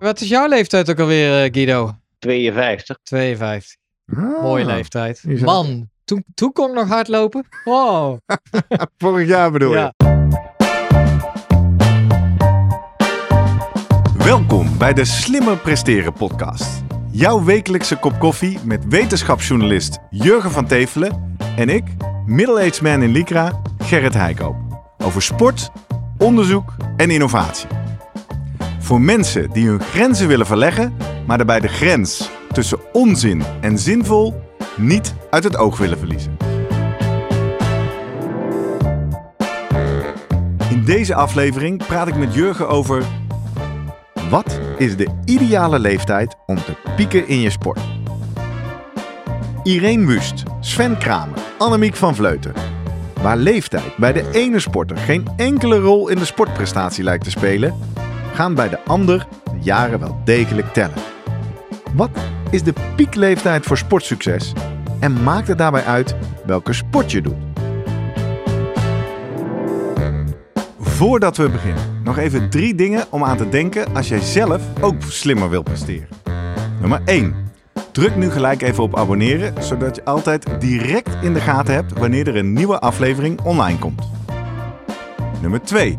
Wat is jouw leeftijd ook alweer, eh, Guido? 52. 52. Ah, Mooie leeftijd. Man, toen, toen kon ik nog hardlopen. Wow. Vorig jaar bedoel Ja. je? Welkom bij de Slimmer Presteren podcast. Jouw wekelijkse kop koffie met wetenschapsjournalist Jurgen van Tevelen en ik, middle-aged man in Lycra, Gerrit Heikoop. Over sport, onderzoek en innovatie. Voor mensen die hun grenzen willen verleggen, maar daarbij de grens tussen onzin en zinvol niet uit het oog willen verliezen. In deze aflevering praat ik met Jurgen over wat is de ideale leeftijd om te pieken in je sport? Irene Wust, Sven Kramer, Annemiek van Vleuten. Waar leeftijd bij de ene sporter geen enkele rol in de sportprestatie lijkt te spelen, gaan bij de ander de jaren wel degelijk tellen. Wat is de piekleeftijd voor sportsucces en maakt het daarbij uit welke sport je doet? Voordat we beginnen, nog even drie dingen om aan te denken als jij zelf ook slimmer wil presteren. Nummer 1. Druk nu gelijk even op abonneren, zodat je altijd direct in de gaten hebt wanneer er een nieuwe aflevering online komt. Nummer 2.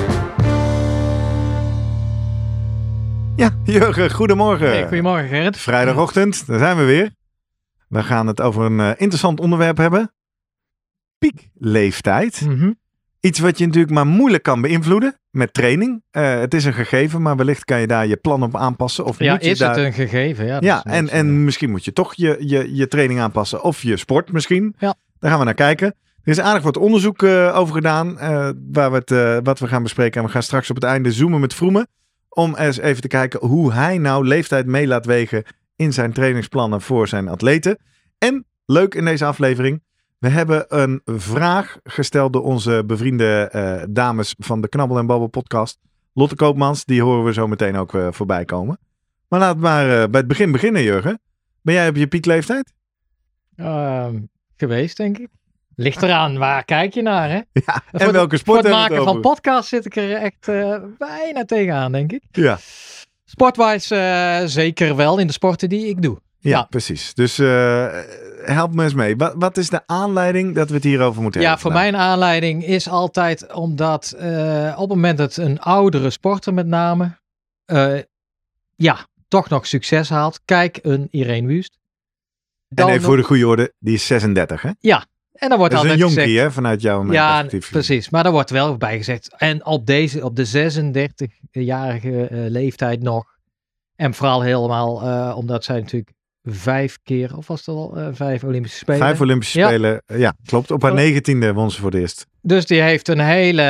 Ja, Jurgen, goedemorgen. Hey, goedemorgen, Gerrit. Vrijdagochtend, daar zijn we weer. We gaan het over een eh, interessant onderwerp hebben. Piekleeftijd. Mhm. Iets wat je natuurlijk maar moeilijk kan beïnvloeden met training. Eh, het is een gegeven, maar wellicht kan je daar je plan op aanpassen. Of Ja, moet je is daar... het een gegeven? Ja, Ja, en, en misschien moet je toch je, je, je training aanpassen of je sport misschien. Ja. Daar gaan we naar kijken. Er is aardig wat onderzoek eh, over gedaan, waar we het, wat we gaan bespreken. En we gaan straks op het einde zoomen met Vroemen. Om eens even te kijken hoe hij nou leeftijd mee laat wegen in zijn trainingsplannen voor zijn atleten. En leuk in deze aflevering, we hebben een vraag gesteld door onze bevriende eh, dames van de Knabbel en Babbel podcast. Lotte Koopmans, die horen we zo meteen ook eh, voorbij komen. Maar we maar eh, bij het begin beginnen, Jurgen. Ben jij op je piekleeftijd? Ehm, geweest, denk ik. Ligt eraan, waar kijk je naar, hè? Ja, Voor en het- welke Voor sport het maken het van over? podcasts zit ik er echt eh, bijna tegenaan, denk ik. Ja. Sportwise eh, zeker wel in de sporten die ik doe. Ja, Ja. precies. Dus eh, help me eens mee. Wat, wat is de aanleiding dat we het hierover moeten Ja, hebben? voor vandaag? mijn aanleiding is altijd omdat op het moment dat een oudere sporter met name, ja, toch nog succes haalt. Kijk, een Irene Wust. En even voor de goede orde, die is 36, hè? En dan wordt Dat is een jonkie, gezegd, hè? Vanuit jouw Ja, precies. Maar daar wordt wel bij gezegd. En op deze, op de 36-jarige eh, leeftijd nog. En vooral helemaal eh, omdat zij natuurlijk vijf keer, of was het al eh, vijf Olympische Spelen. Vijf Olympische Ja. Spelen. Ja, klopt. Op haar negentiende won ze voor het eerst. Dus die heeft een hele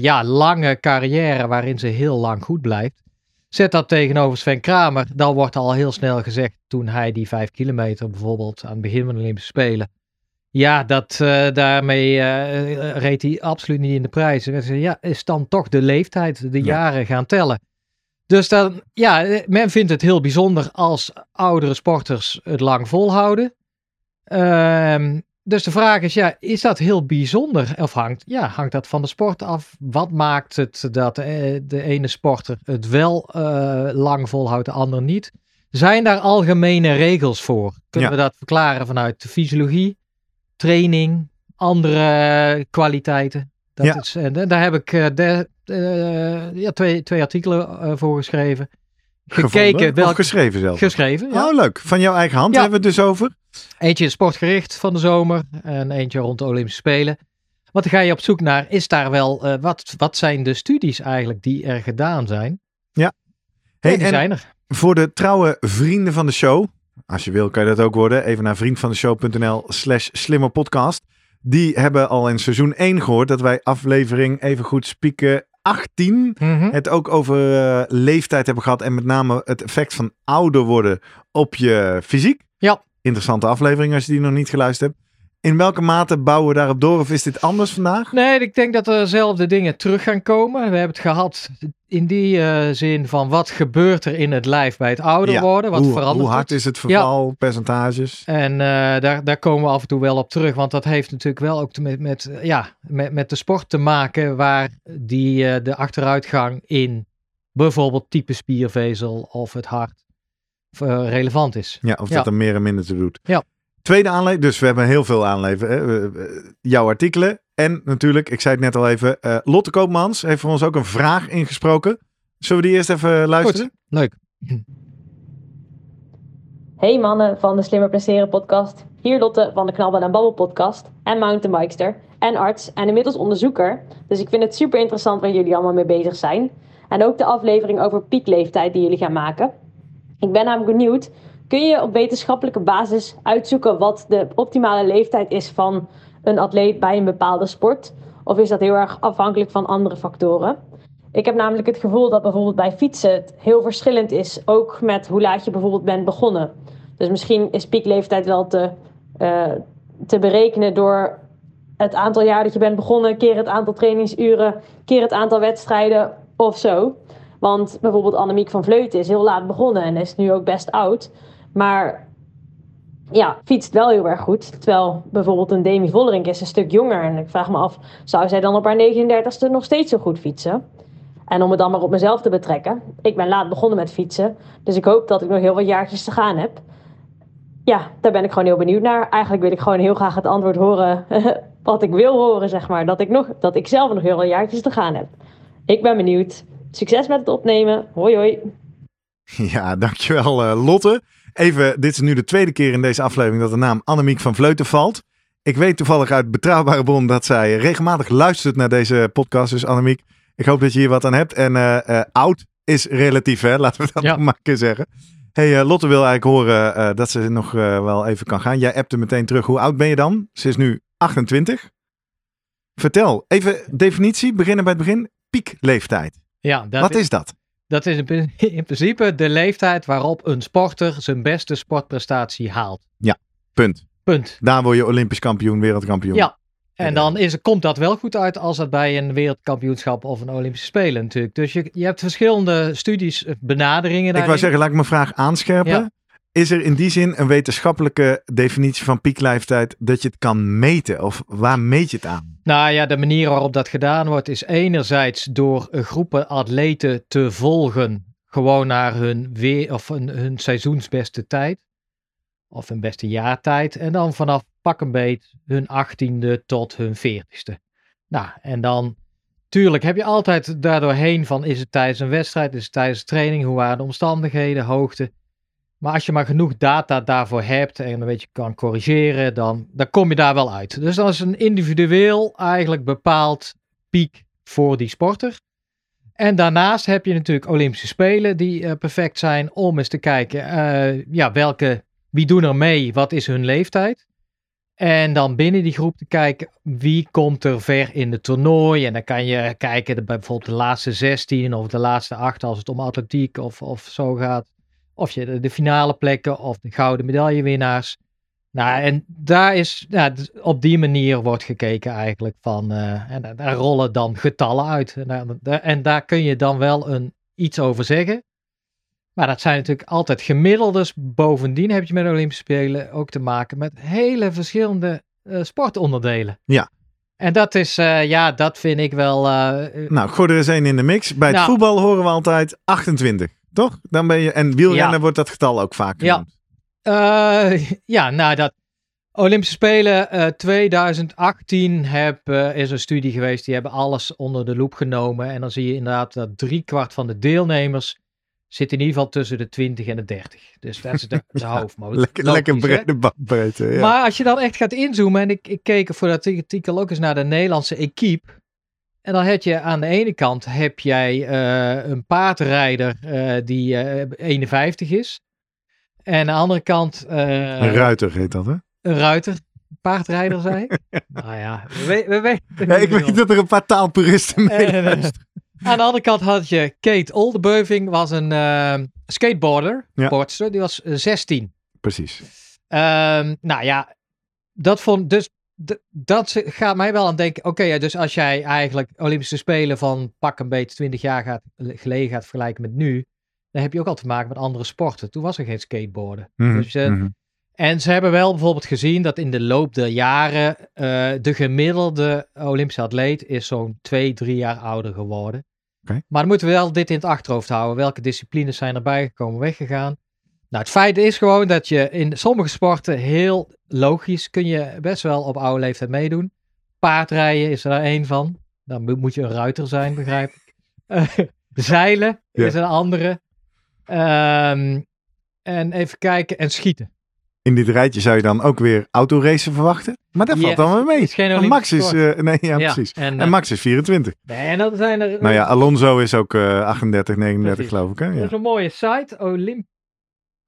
ja, lange carrière waarin ze heel lang goed blijft. Zet dat tegenover Sven Kramer, dan wordt al heel snel gezegd toen hij die vijf kilometer bijvoorbeeld aan het begin van de Olympische Spelen. Ja, dat, eh, daarmee eh, reed hij absoluut niet in de prijzen. En ze zeggen, ja, is dan toch de leeftijd, de Ja. jaren gaan tellen. Dus dan, ja, eh, men vindt het heel bijzonder als oudere sporters het lang volhouden. Ehm, dus de vraag is, ja, is dat heel bijzonder? Of hangt, ja, hangt dat van de sport af? Wat maakt het dat de ene sporter het wel lang volhoudt, de ander niet? Zijn daar algemene regels voor? Kunnen Ja. we dat verklaren vanuit de fysiologie, training, andere kwaliteiten? Dat Ja. is, en da- daar heb ik eh, de, eh, ja, twee, twee artikelen eh, voor geschreven. Gekeken, of welk, geschreven zelf. geschreven. Ja. Oh, leuk. Van jouw eigen hand hebben we het dus over. Eentje sportgericht van de zomer en eentje rond de Olympische Spelen. Want dan ga je op zoek naar, is daar wel, eh, wat, wat zijn de studies eigenlijk die er gedaan zijn? Ja, en zijn er. voor de trouwe vrienden van de show, als je wil kan je dat ook worden, even naar vriendvandeshow.nl slash slimmerpodcast. Die hebben al in seizoen 1 gehoord dat wij aflevering even goed spieken 18 Mhm. het ook over eh, leeftijd hebben gehad en met name het effect van ouder worden op je fysiek. Ja. Interessante aflevering als je die nog niet geluisterd hebt. In welke mate bouwen we daarop door of is dit anders vandaag? Nee, ik denk dat er dezelfde dingen terug gaan komen. We hebben het gehad in die uh, zin van wat gebeurt er in het lijf bij het ouder Ja, worden? Wat hoe, verandert hoe hard het? is het verval, percentages? En eh, daar, daar komen we af en toe wel op terug. Want dat heeft natuurlijk wel ook te met, met, eh, ja, met, met de sport te maken waar die, eh, de achteruitgang in bijvoorbeeld type spiervezel of het hart eh, relevant is. Ja, of Ja. dat er meer en minder te doet. Ja. Tweede aanleiding, dus we hebben heel veel we- Jouw artikelen. En natuurlijk, ik zei het net al even, eh, Lotte Koopmans heeft voor ons ook een vraag ingesproken. Zullen we die eerst even luisteren? Leuk. Hey mannen van de Slimmer Presteren podcast. Hier Lotte van de Knabbel en Babbel podcast. En mountainbikester. En arts. En inmiddels onderzoeker. Dus ik vind het super interessant waar jullie allemaal mee bezig zijn. En ook de aflevering over piekleeftijd die jullie gaan maken. Ik ben namelijk benieuwd. Kun je op wetenschappelijke basis uitzoeken wat de optimale leeftijd is van een atleet bij een bepaalde sport? Of is dat heel erg afhankelijk van andere factoren? Ik heb namelijk het gevoel dat bijvoorbeeld bij fietsen het heel verschillend is. Ook met hoe laat je bijvoorbeeld bent begonnen. Dus misschien is piekleeftijd wel te, eh, te berekenen door het aantal jaar dat je bent begonnen, keer het aantal trainingsuren, keer het aantal wedstrijden of zo. Want bijvoorbeeld Annemiek van Vleuten is heel laat begonnen en is nu ook best oud. Maar ja, fietst wel heel erg goed. Terwijl bijvoorbeeld een Demi Vollering is een stuk jonger. En ik vraag me af, zou zij dan op haar 39ste nog steeds zo goed fietsen? En om het dan maar op mezelf te betrekken. Ik ben laat begonnen met fietsen. Dus ik hoop dat ik nog heel wat jaartjes te gaan heb. Ja, daar ben ik gewoon heel benieuwd naar. Eigenlijk wil ik gewoon heel graag het antwoord horen wat ik wil horen, zeg maar. Dat ik, nog, dat ik zelf nog heel wat jaartjes te gaan heb. Ik ben benieuwd. Succes met het opnemen. Hoi hoi. Ja, dankjewel eh, Lotte. Even, dit is nu de tweede keer in deze aflevering dat de naam Annemiek van Vleuten valt. Ik weet toevallig uit betrouwbare bron dat zij regelmatig luistert naar deze podcast. Dus Annemiek, ik hoop dat je hier wat aan hebt. En eh, eh, oud is relatief, hè? laten we dat Ja. nog maar een keer zeggen. hey, eh, Lotte wil eigenlijk horen dat ze nog wel even kan gaan. Jij appte meteen terug. Hoe oud ben je dan? Ze is nu 28. Vertel, even definitie, beginnen bij het begin. Piekleeftijd. Ja, dat Wat is dat? Dat is in prin- in principe de leeftijd waarop een sporter zijn beste sportprestatie haalt. Punt. Punt. Daar word je Olympisch kampioen, wereldkampioen. Ja. En dan is, komt dat wel goed uit als dat bij een wereldkampioenschap of een Olympische Spelen natuurlijk. Dus je, je hebt verschillende studies, eh, benaderingen Ik wou zeggen, laat ik mijn vraag aanscherpen. Ja. Is er in die zin een wetenschappelijke definitie van piekleeftijd dat je het kan meten? Of waar meet je het aan? Nou ja, de manier waarop dat gedaan wordt is enerzijds door groepen atleten te volgen. Gewoon naar hun, weer, of hun, hun seizoensbeste tijd. Of hun beste jaartijd. En dan vanaf pak een beet hun achttiende tot hun veertigste. Nou, en dan... Tuurlijk heb je altijd daardoorheen van is het tijdens een wedstrijd, is het tijdens training, hoe waren de omstandigheden, hoogte. Maar als je maar genoeg data daarvoor hebt en een beetje kan corrigeren, dan, dan kom je daar wel uit. Dus dat is een individueel eigenlijk bepaald piek voor die sporter. En daarnaast heb je natuurlijk Olympische Spelen die eh, perfect zijn om eens te kijken, eh, ja, welke, wie doen er mee, wat is hun leeftijd. En dan binnen die groep te kijken wie komt er ver in het toernooi. En dan kan je kijken bij bijvoorbeeld de laatste 16 of de laatste 8 als het om atletiek of, of zo gaat. Of je de, de finale plekken of de gouden medaillewinnaars. Nou, en daar is, op die manier wordt gekeken eigenlijk van, eh, en daar- rollen dan getallen uit. En en daar kun je dan wel een, iets over zeggen. Maar dat zijn natuurlijk altijd gemiddeldes. Bovendien heb je met de Olympische Spelen ook te maken met hele verschillende eh, sportonderdelen. Ja. En dat is, eh, ja, dat vind ik wel. Nou, gooi er eens één in de mix. Bij het Nou. voetbal horen we altijd 28, toch? Dan ben je, en wielrennen Ja. wordt dat getal ook vaak Ja. genoemd. Eh, ja, nou dat. Olympische Spelen eh, 2018 heb, eh, is een studie geweest. Die hebben alles onder de loep genomen. En dan zie je inderdaad dat driekwart van de deelnemers zit in ieder geval tussen de 20 en de 30. Dus dat is de, de hoofdmoot. Lekker, lekker brede bandbreedte. Ja. Maar als je dan echt gaat inzoomen. En ik, ik keek voor dat artikel ook eens naar de Nederlandse equipe. En dan heb je aan de ene kant heb jij eh, een paardrijder eh, die eh, 51 is. En aan de andere kant eh, een ruiter heet dat, hè? een ruiter. Paardrijder, zei nou ja, we, we, Ja, ik weet dat er een paar taalpuristen mee eh. Aan de andere kant had je Kate Oldenbeuving, was een eh, skateboarder, Ja. boardster, die was eh, 16. Precies. Ehm, nou ja, dat vond, dus dat gaat mij wel aan denken. Oké, dus als jij eigenlijk Olympische Spelen van pak een beetje 20 jaar gaat, geleden gaat vergelijken met nu, dan heb je ook al te maken met andere sporten. Toen was er geen skateboarden. Mhm, Dus, eh, mhm. En ze hebben wel bijvoorbeeld gezien dat in de loop der jaren eh, de gemiddelde Olympische atleet is zo'n twee, drie jaar ouder geworden. Oké. Maar dan moeten we wel dit in het achterhoofd houden. Welke disciplines zijn erbij gekomen, weggegaan? Nou, het feit is gewoon dat je in sommige sporten heel logisch kun je best wel op oude leeftijd meedoen. Paardrijden is er daar één van. Dan moet- je een ruiter zijn, begrijp ik. Eh, zeilen Ja. is een andere. Ehm, en even kijken. En schieten. In dit rijtje zou je dan ook weer autoracen verwachten. Maar dat Ja, valt dan wel mee. Max is, eh, nee, ja, precies. En, En eh, Max is 24. nee, en dan zijn er. Nou ja, Alonso is ook eh, 38, 39 Precies. geloof ik. Hè? Ja. is een mooie site,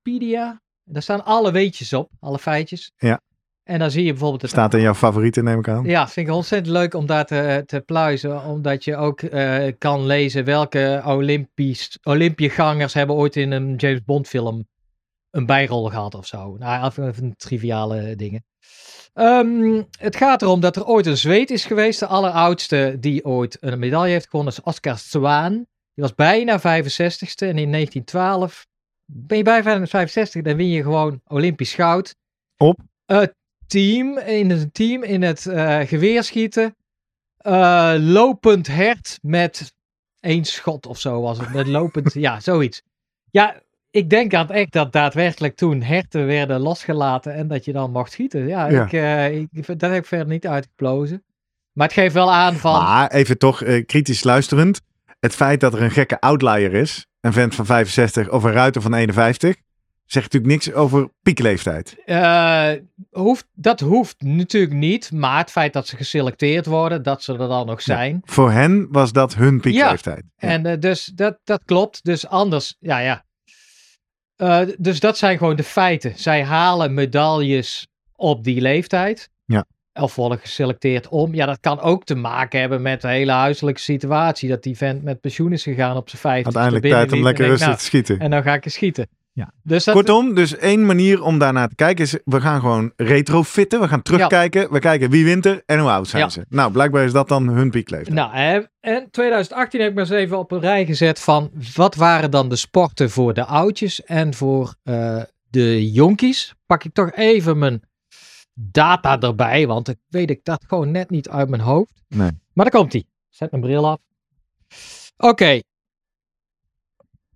Olympedia. Daar staan alle weetjes op, alle feitjes. Ja. En dan zie je bijvoorbeeld het Staat in jouw favorieten, neem ik aan. Ja, vind ik ontzettend leuk om daar te, te pluizen. Omdat je ook eh, kan lezen welke Olympisch, Olympiegangers hebben ooit in een James Bond film een bijrol gehad of zo. Nou, even, triviale dingen. Ehm, het gaat erom dat er ooit een Zweed is geweest. De alleroudste die ooit een medaille heeft gewonnen is Oscar Zwaan. Die was bijna 65ste en in 1912 ben je bij 65, dan win je gewoon Olympisch goud. Op? Team, in het team in het eh geweerschieten. eh, lopend hert met één schot of zo was het. Met lopend, ja, zoiets. Ja, ik denk aan het echt dat daadwerkelijk toen herten werden losgelaten en dat je dan mocht schieten. Ja, Ja. Ik, eh, ik, dat heb ik verder niet uitgeplozen. Maar het geeft wel aan van... Maar even toch kritisch luisterend. Het feit dat er een gekke outlier is, een vent van 65 of een ruiter van 51, zegt natuurlijk niks over piekleeftijd. Eh, hoeft, dat hoeft natuurlijk niet, maar het feit dat ze geselecteerd worden, dat ze er dan nog zijn. Voor hen was dat hun piekleeftijd. Ja. En eh, dus dat, dat klopt. Dus anders, ja, ja. Eh, dus dat zijn gewoon de feiten. Zij halen medailles op die leeftijd. Ja. Of worden geselecteerd om. Ja, dat kan ook te maken hebben met de hele huiselijke situatie. Dat die vent met pensioen is gegaan op zijn vijftig. Uiteindelijk tijd om lekker rustig te schieten. En dan ga ik eens schieten. Ja. Dus dat, Kortom, dus één manier om daarnaar te kijken is, we gaan gewoon retrofitten. We gaan terugkijken. We kijken wie wint er en hoe oud zijn Ja. ze. Nou, blijkbaar is dat dan hun piekleeftijd. Nou, hè, en 2018 heb ik maar eens even op een rij gezet van wat waren dan de sporten voor de oudjes en voor eh, de jonkies. Pak ik toch even mijn data erbij, want ik weet ik dat gewoon net niet uit mijn hoofd. Nee. Maar daar komt hij. Zet mijn bril af. Oké.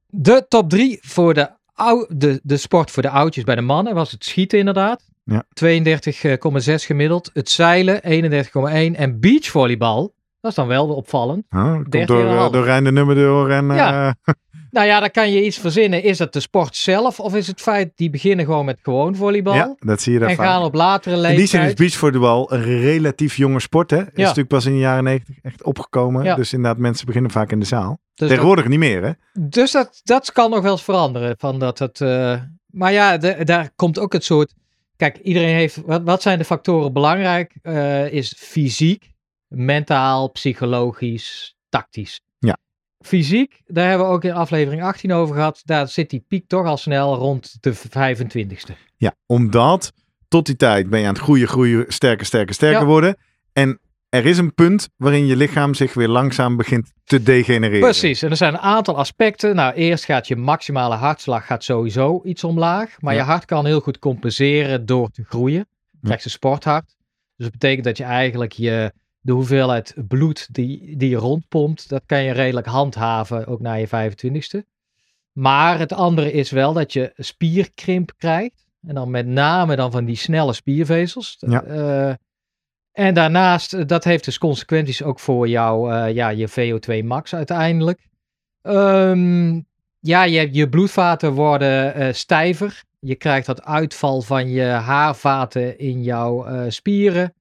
De top 3 voor de, ou- de, de sport voor de oudjes bij de mannen was het schieten inderdaad. Ja. 32,6 gemiddeld. Het zeilen 31,1. En beachvolleybal, dat is dan wel opvallend. Oh, komt 13,5. door, eh, door Rijn de Nummer door en... Ja. eh, Nou ja, dan kan je iets verzinnen. Is het de sport zelf of is het feit die beginnen gewoon met gewoon volleybal ja, dat zie je daar en vaak. gaan op latere In leeftijd. die zin is beachvolleybal een relatief jonge sport. Hè? Het is Ja. natuurlijk pas in de jaren 90 echt opgekomen. Ja. Dus inderdaad, mensen beginnen vaak in de zaal. dus dat, Tegenwoordig niet meer, hè? dus dat, dat kan nog wel eens veranderen. Van dat het, eh, maar ja, de- daar komt ook het soort. Kijk, iedereen heeft. Wat, wat zijn de factoren belangrijk? Eh, is fysiek, mentaal, psychologisch, tactisch. Fysiek, daar hebben we ook in aflevering 18 over gehad. Daar zit die piek toch al snel rond de 25ste. Ja, omdat tot die tijd ben je aan het groeien, groeien, sterker, sterker, sterker Ja. worden. En er is een punt waarin je lichaam zich weer langzaam begint te degenereren. Precies, en er zijn een aantal aspecten. Nou, eerst gaat je maximale hartslag gaat sowieso iets omlaag. Maar Ja. je hart kan heel goed compenseren door te groeien. Je krijgt een sporthart. Dus dat betekent dat je eigenlijk je, de hoeveelheid bloed die, die je rondpompt, dat kan je redelijk handhaven, ook na je 25ste. Maar het andere is wel dat je spierkrimp krijgt. En dan met name dan van die snelle spiervezels. Ja. Eh, en daarnaast, eh, dat heeft dus consequenties ook voor jou, eh, ja, je VO2 max uiteindelijk. Ehm, ja, je, je bloedvaten worden stijver. Je krijgt dat uitval van je haarvaten in jouw spieren.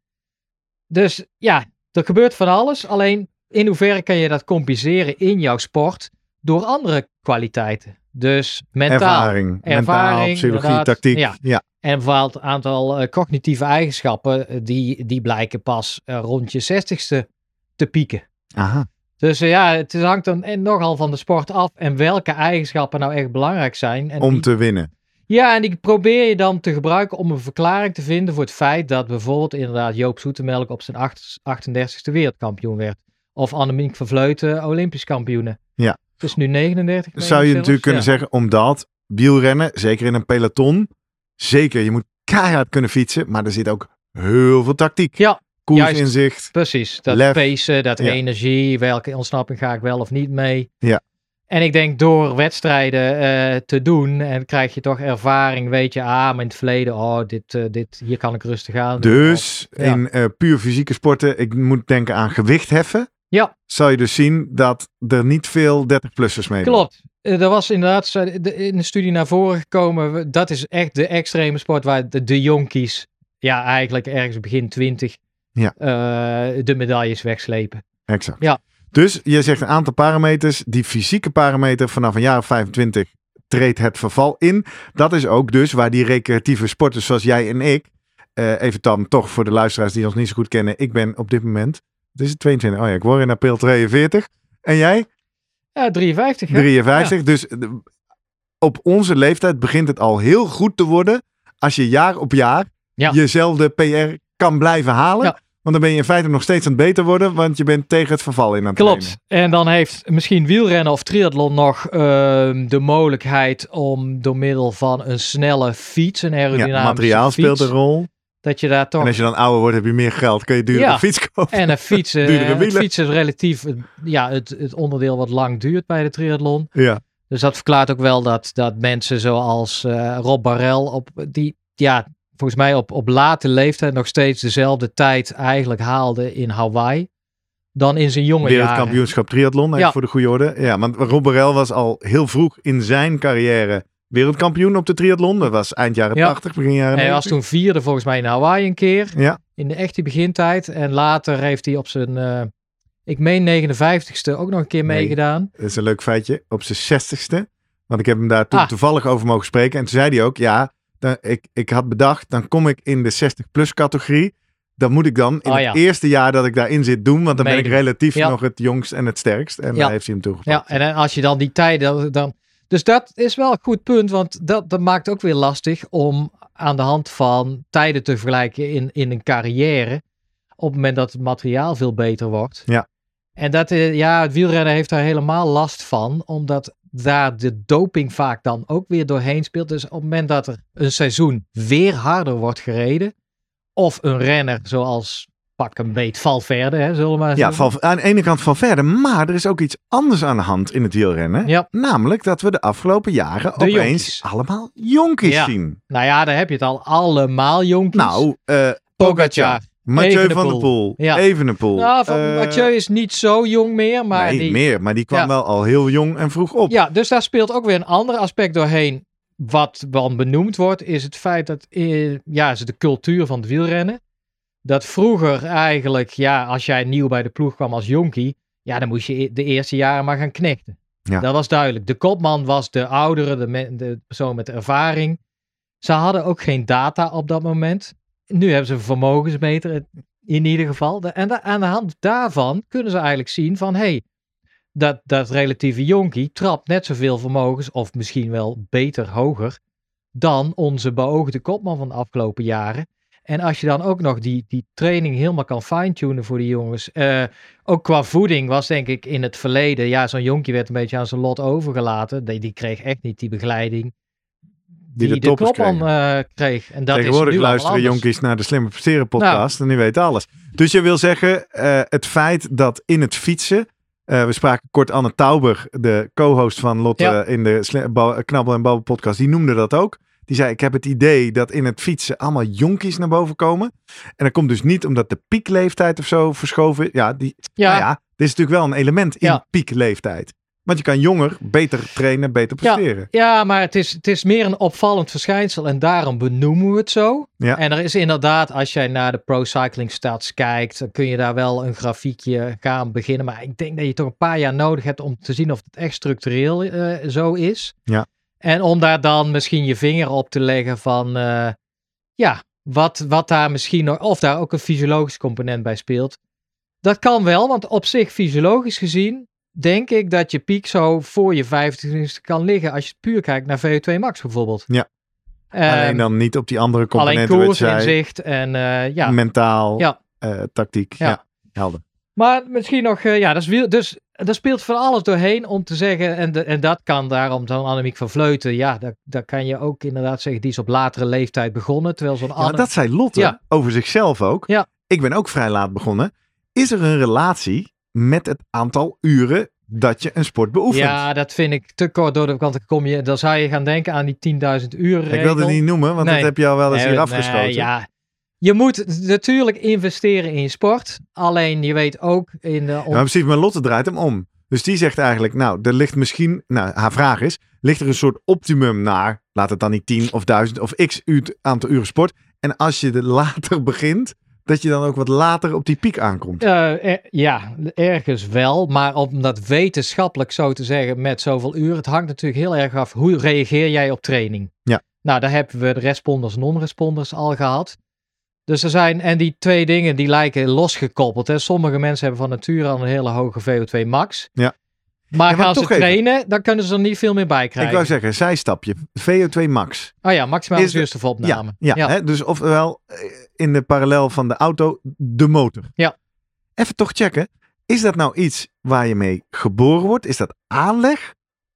Dus ja, er gebeurt van alles. Alleen in hoeverre kan je dat compenseren in jouw sport door andere kwaliteiten? Dus mentaal. Ervaring, mentaal, psychologie, tactiek. Ja. Ja. En een bepaald aantal eh, cognitieve eigenschappen, eh, die, die blijken pas eh, rond je zestigste te pieken. Aha. Dus ja, het hangt dan nogal van de sport af en welke eigenschappen nou echt belangrijk zijn. En Om die- te winnen. Ja, en die probeer je dan te gebruiken om een verklaring te vinden voor het feit dat bijvoorbeeld inderdaad Joop Zoetemelk op zijn acht- 38e wereldkampioen werd. Of Annemiek van Vleuten Olympisch kampioene. Ja. Het is nu 39. meen Zou ik je zelfs. natuurlijk kunnen Ja. zeggen, omdat wielrennen, zeker in een peloton, zeker, je moet keihard kunnen fietsen, maar er zit ook heel veel tactiek. Ja, Koersinzicht. Precies, dat Lef. pacen, dat Ja. energie, welke ontsnapping ga ik wel of niet mee. Ja. En ik denk door wedstrijden eh, te doen, en krijg je toch ervaring, weet je, ah, maar in het verleden, oh, dit, eh, dit, hier kan ik rustig aan. Dus Ja. in eh, puur fysieke sporten, ik moet denken aan gewicht heffen, Ja. zal je dus zien dat er niet veel 30-plussers mee. Klopt. Er was inderdaad in de studie naar voren gekomen, dat is echt de extreme sport waar de, de jonkies, ja, eigenlijk ergens begin 20, Ja. de medailles wegslepen. Exact. Ja. Dus je zegt een aantal parameters. Die fysieke parameter vanaf een jaar of 25 treedt het verval in. Dat is ook dus waar die recreatieve sporters zoals jij en ik. eh, even dan toch voor de luisteraars die ons niet zo goed kennen. Ik ben op dit moment. Het is het 22. Oh ja, ik word in april 42. En jij? Ja, 53. hè? 53. Dus eh, op onze leeftijd begint het al heel goed te worden. Als je jaar op jaar Ja. jezelfde PR kan blijven halen. Ja. Want dan ben je in feite nog steeds aan het beter worden. Want je bent tegen het verval in aan het Klopt. trainen. En dan heeft misschien wielrennen of triathlon nog ehm, de mogelijkheid om door middel van een snelle fiets, een Ja, aerodynamische materiaal fiets, speelt een rol. dat je daar toch En als je dan ouder wordt, heb je meer geld. Kun je duurdere Ja. fiets kopen. en een fietsen, Duurdere het wielen. fietsen is relatief ja, het, het onderdeel wat lang duurt bij de triathlon. Ja. Dus dat verklaart ook wel dat, dat mensen zoals eh, Rob Barrel op die ja, volgens mij op, op late leeftijd nog steeds dezelfde tijd eigenlijk haalde in Hawaii dan in zijn jonge jaren. Wereldkampioenschap triathlon, Ja. voor de goede orde. Ja, want Rob was al heel vroeg in zijn carrière wereldkampioen op de triathlon. Dat was eind jaren Ja. 80, begin jaren Hij was 90. toen vierde volgens mij in Hawaii een keer. Ja. In de echte begintijd. En later heeft hij op zijn, eh, ik meen 59ste ook nog een keer Nee. meegedaan. Dat is een leuk feitje. Op zijn 60ste. Want ik heb hem daar toen Ah. toevallig over mogen spreken. En toen zei hij ook, ja, dan, ik, ik had bedacht, dan kom ik in de 60-plus categorie. Dan moet ik dan in Oh, het eerste jaar dat ik daarin zit doen. Want dan ben ik relatief Ja. nog het jongst en het sterkst. En daar heeft hij hem toegepast. Ja, en als je dan die tijden dan... Dus dat is wel een goed punt, want dat, dat maakt ook weer lastig om aan de hand van tijden te vergelijken in, in een carrière. Op het moment dat het materiaal veel beter wordt. Ja. En dat, eh, ja, het wielrennen heeft daar helemaal last van, omdat daar de doping vaak dan ook weer doorheen speelt. Dus op het moment dat er een seizoen weer harder wordt gereden, of een renner zoals pak een beet Valverde, hè, zullen we maar Ja, van, aan de ene kant van verder. Maar er is ook iets anders aan de hand in het wielrennen. Ja. Namelijk dat we de afgelopen jaren De opeens jonkies. allemaal jonkies Ja. zien. Nou ja, daar heb je het al allemaal jonkies. Nou, eh Pogacar. Mathieu van der Poel. Ja. Evenepoel. Nou, van Eh, Mathieu is niet zo jong meer, maar nee, die, meer. Maar die kwam Ja. wel al heel jong en vroeg op. Ja, dus daar speelt ook weer een ander aspect doorheen. Wat dan benoemd wordt, is het feit dat, eh, ja, is de cultuur van het wielrennen. Dat vroeger eigenlijk, ja, als jij nieuw bij de ploeg kwam als jonkie, ja, dan moest je e- de eerste jaren maar gaan knechten. Ja. Dat was duidelijk. De kopman was de oudere, de, de persoon met ervaring. Ze hadden ook geen data op dat moment. Nu hebben ze een vermogensmeter in ieder geval. En aan de hand daarvan kunnen ze eigenlijk zien van, hey, dat, dat relatieve jonkie trapt net zoveel vermogens, of misschien wel beter hoger, dan onze beoogde kopman van de afgelopen jaren. En als je dan ook nog die, die training helemaal kan fine-tunen voor die jongens. eh, ook qua voeding was denk ik in het verleden, ja, zo'n jonkie werd een beetje aan zijn lot overgelaten. Die, die kreeg echt niet die begeleiding die, de de, eh, kreeg. En dat Tegenwoordig is nu luisteren jonkies naar de Slimme Presteren podcast en die weten alles. Dus je wil zeggen, eh, het feit dat in het fietsen, eh, we spraken kort Anne Tauber, de co-host van Lotte Ja. in de Knabbel en Babbel podcast, die noemde dat ook. Die zei, ik heb het idee dat in het fietsen allemaal jonkies naar boven komen. En dat komt dus niet omdat de piekleeftijd of zo verschoven is. Ja, die, Ja, nou ja, dit is natuurlijk wel een element in Ja. piekleeftijd. Want je kan jonger beter trainen, beter presteren. Ja, maar het is, het is meer een opvallend verschijnsel en daarom benoemen we het zo. Ja. En er is inderdaad, als jij naar de Pro Cycling Stats kijkt, dan kun je daar wel een grafiekje gaan beginnen. Maar ik denk dat je toch een paar jaar nodig hebt om te zien of het echt structureel eh, zo is. Ja. En om daar dan misschien je vinger op te leggen van, eh, ja, wat, wat daar misschien nog, of daar ook een fysiologisch component bij speelt. Dat kan wel, want op zich fysiologisch gezien denk ik dat je piek zo voor je 25 kan liggen als je puur kijkt naar VO2 max bijvoorbeeld. Ja. Alleen dan niet op die andere alleen componenten wat koers, inzicht en eh, ja. Mentaal, Ja. eh, tactiek. Ja. Ja. helder. Maar misschien nog, eh, ja, dat is wiel, dus er speelt van alles doorheen om te zeggen, en, de, en dat kan daarom zo'n Annemiek van Vleuten, ja, dat, dat kan je ook inderdaad zeggen, die is op latere leeftijd begonnen, terwijl zo'n Ja, dat zei Lotte over zichzelf ook. Ja. Ik ben ook vrij laat begonnen. Is er een relatie met het aantal uren dat je een sport beoefent? Ja, dat vind ik te kort door de kant. Kom je, dan zou je gaan denken aan die 10.000 uur regel. ik wilde het niet noemen, want Nee. dat heb je al wel eens Nee, hier nee, afgeschoten. ja. Je moet natuurlijk investeren in je sport. Alleen je weet ook in de... Ja, precies, maar Lotte draait hem om. Dus die zegt eigenlijk, nou, er ligt misschien, nou, haar vraag is, ligt er een soort optimum naar, laat het dan niet 10 of 1000 of x uur, aantal uren sport. En als je er later begint, dat je dan ook wat later op die piek aankomt. Eh, er- ja, ergens wel. Maar om dat wetenschappelijk zo te zeggen met zoveel uur. Het hangt natuurlijk heel erg af. Hoe reageer jij op training? Ja. Nou, daar hebben we de responders en non-responders al gehad. Dus er zijn, en die twee dingen die lijken losgekoppeld. Hè. Sommige mensen hebben van nature al een hele hoge VO2 max. Ja. Maar Ja, maar gaan ze even. trainen, dan kunnen ze er niet veel meer bij Ik krijgen. wou zeggen, zijstapje, VO2 max. oh ja, maximale Is de- zuurstofopname. Ja, ja, Hè? dus ofwel eh, in de parallel van de auto, de motor. Ja. Even toch checken, is dat nou iets waar je mee geboren wordt? Is dat aanleg?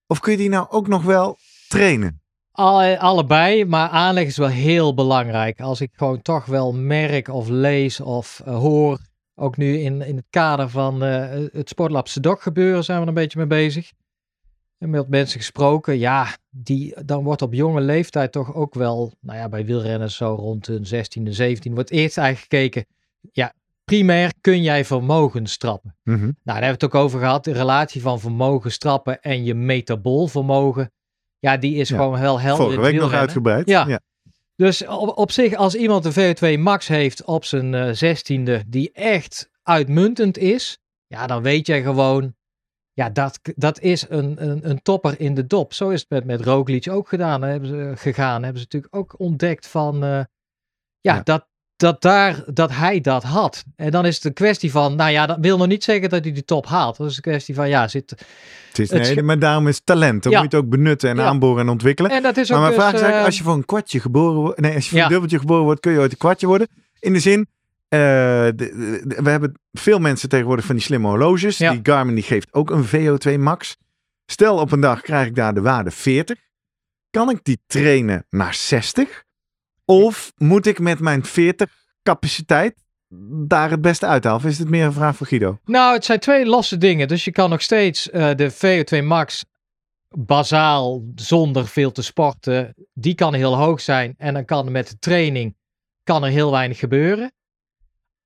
Of kun je die nou ook nog wel trainen? Alle- allebei, maar aanleg is wel heel belangrijk. Als ik gewoon toch wel merk of lees of eh, hoor, ook nu in, in het kader van eh, het Sportlab Sedok gebeuren zijn we er een beetje mee bezig. En met mensen gesproken, ja, die, dan wordt op jonge leeftijd toch ook wel, nou ja, bij wielrenners zo rond hun 16e, 17 wordt eerst eigenlijk gekeken, ja, primair kun jij vermogens trappen. Mhm. Nou, daar hebben we het ook over gehad. De relatie van vermogen trappen en je metabool vermogen. Ja, die is Ja. gewoon heel helder. Vorige week nog uitgebreid. Ja. ja. Dus op, op zich, als iemand een VO2 max heeft op zijn eh, zestiende, die echt uitmuntend is, ja, dan weet jij gewoon, ja, dat, dat is een, een, een topper in de dop. Zo is het met, met Roglic ook gedaan. Hebben ze, gegaan. Hebben ze natuurlijk ook ontdekt van, eh, ja, Ja. Dat, dat, daar, dat hij dat had. En dan is het een kwestie van, nou ja, dat wil nog niet zeggen dat hij die top haalt. Dat is een kwestie van, ja, zit... Het is, Het nee, sche- maar daarom is talent. Dan Ja. moet je het ook benutten en Ja. aanboren en ontwikkelen. En dat is maar ook mijn dus, vraag is eigenlijk, eh, als je voor een kwartje geboren wordt, nee, als je voor Ja. een dubbeltje geboren wordt, kun je ooit een kwartje worden. In de zin, eh, de- de- we hebben veel mensen tegenwoordig van die slimme horloges. Die Garmin die geeft ook een VO2 max. Stel op een dag krijg ik daar de waarde 40. Kan ik die trainen naar 60? Of moet ik met mijn 40 capaciteit daar het beste uithalen? Of is het meer een vraag voor Guido? Nou, het zijn twee losse dingen. Dus je kan nog steeds eh, de VO2 max bazaal zonder veel te sporten, die kan heel hoog zijn. En dan kan met de training kan er heel weinig gebeuren.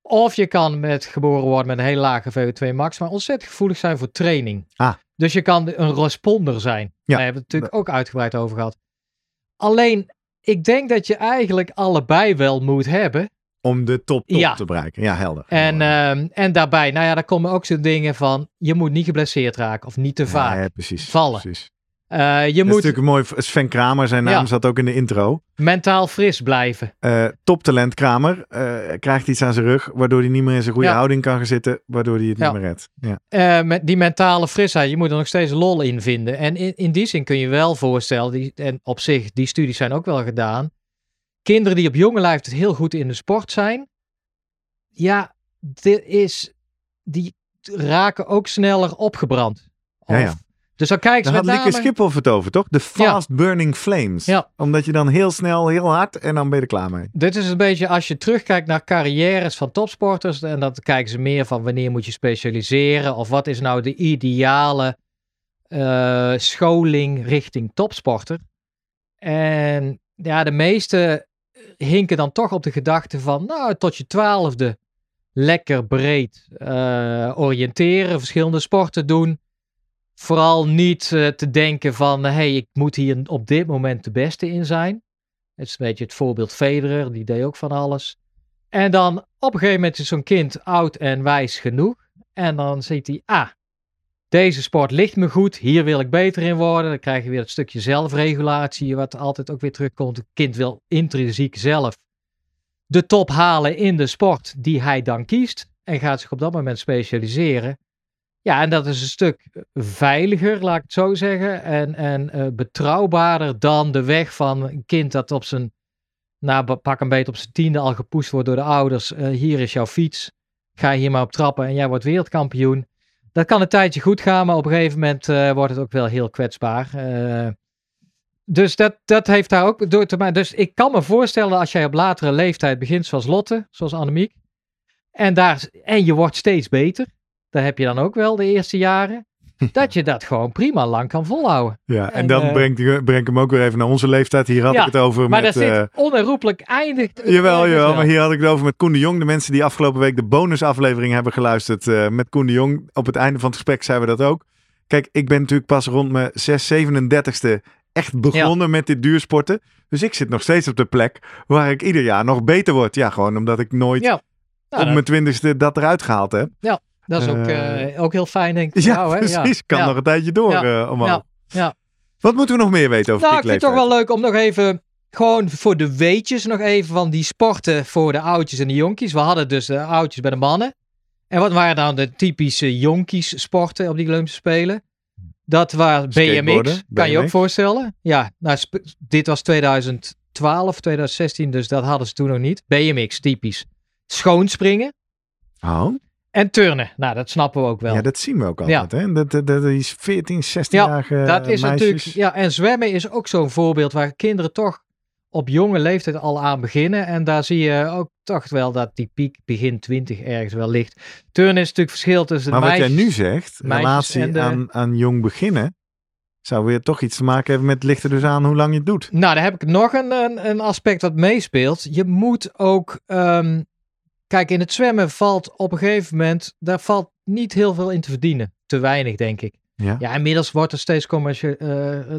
Of je kan met geboren worden met een hele lage VO2 max, maar ontzettend gevoelig zijn voor training. Ah. Dus je kan een responder zijn. Ja. Daar hebben we het natuurlijk ook uitgebreid over gehad. Alleen, ik denk dat je eigenlijk allebei wel moet hebben. Om de top, top Ja. te bereiken. Ja, helder. En, ehm, en daarbij, nou ja, daar komen ook zo'n dingen van, je moet niet geblesseerd raken of niet te vaak. Ja, ja, precies. vallen. Precies. Eh, je Dat is moet natuurlijk een mooi. Sven Kramer, zijn naam Ja. zat ook in de intro. mentaal fris blijven. Eh toptalent Kramer eh, krijgt iets aan zijn rug, waardoor hij niet meer in zijn goede Ja. houding kan gaan zitten, waardoor hij het Ja. niet meer redt. Ja. Met die mentale frisheid, je moet er nog steeds lol in vinden. En in, in die zin kun je wel voorstellen, die, en op zich, die studies zijn ook wel gedaan. Kinderen die op jonge leeftijd heel goed in de sport zijn, ja, dit is, die raken ook sneller opgebrand. Ja, ja. Dus dan kijken ze Daar met had Lieke. Schiphol het over, toch? De fast burning flames. Ja. Omdat je dan heel snel, heel hard en dan ben je er klaar mee. Dit is een beetje als je terugkijkt naar carrières van topsporters. En dan kijken ze meer van wanneer moet je specialiseren. Of wat is nou de ideale eh, scholing richting topsporter. En ja, de meeste hinken dan toch op de gedachte van, nou, tot je twaalfde lekker breed eh, oriënteren, verschillende sporten doen. Vooral niet eh, te denken van, hé, hey, ik moet hier op dit moment de beste in zijn. Het is een beetje het voorbeeld Federer, die deed ook van alles. En dan op een gegeven moment is zo'n kind oud en wijs genoeg. En dan ziet hij, ah, deze sport ligt me goed, hier wil ik beter in worden. Dan krijg je weer het stukje zelfregulatie, wat altijd ook weer terugkomt. Het kind wil intrinsiek zelf de top halen in de sport die hij dan kiest. En gaat zich op dat moment specialiseren. Ja, en dat is een stuk veiliger, laat ik het zo zeggen. En, en eh, betrouwbaarder dan de weg van een kind dat op zijn, nou, pak een beetje op zijn tiende al gepoest wordt door de ouders. Eh, hier is jouw fiets. Ga hier maar op trappen en jij wordt wereldkampioen. Dat kan een tijdje goed gaan, maar op een gegeven moment eh, wordt het ook wel heel kwetsbaar. Eh, dus dat, dat heeft daar ook door te maken. Dus ik kan me voorstellen als jij op latere leeftijd begint zoals Lotte, zoals Annemiek. En, daar, en je wordt steeds beter. Dat heb je dan ook wel de eerste jaren. dat je dat gewoon prima lang kan volhouden. Ja, en, En, dan eh, breng, ik, breng hem ook weer even naar onze leeftijd. Hier had Ja, ik het over Maar met... dat zit eh, onherroepelijk eindigt. Jawel, jawel, wel. maar hier had ik het over met Koen de Jong. De mensen die afgelopen week de bonusaflevering hebben geluisterd eh, met Koen de Jong. Op het einde van het gesprek zeiden we dat ook. Kijk, ik ben natuurlijk pas rond mijn 6, 37ste echt begonnen met dit duursporten. Dus ik zit nog steeds op de plek waar ik ieder jaar nog beter word. Ja, gewoon omdat ik nooit Ja. Nou, op mijn twintigste dat eruit gehaald heb. Dat is ook, eh, eh, ook heel fijn, denk ik. Ja, jou, hè? precies. Kan ja. nog een tijdje door Ja. omhoog. Ja. Ja. Wat moeten we nog meer weten over Nou, ik vind het toch wel leuk om nog even, gewoon voor de weetjes nog even van die sporten voor de oudjes en de jonkies. We hadden dus de oudjes bij de mannen. En wat waren dan de typische jonkies sporten op die Olympische Spelen? Dat waren BMX, kan je ook voorstellen. Ja, nou, dit was 2012, 2016, dus dat hadden ze toen nog niet. BMX, typisch. Schoonspringen Oh, en turnen. Nou, dat snappen we ook wel. ja, dat zien we ook altijd. Hè? Dat, dat, dat is 14, 16-jarige Ja, dat is meisjes. natuurlijk. Ja, en zwemmen is ook zo'n voorbeeld waar kinderen toch op jonge leeftijd al aan beginnen. En daar zie je ook toch wel dat die piek begin 20 ergens wel ligt. Turnen is natuurlijk verschil tussen de Maar wat jij nu zegt, relatie de- aan, aan jong beginnen, zou weer toch iets te maken hebben met het ligt er dus aan hoe lang je het doet. Nou, daar heb ik nog een, een, een aspect wat meespeelt. Je moet ook. ehm, kijk, in het zwemmen valt op een gegeven moment. Daar valt niet heel veel in te verdienen. Te weinig, denk ik. Ja. Ja, inmiddels wordt er steeds commercia- eh,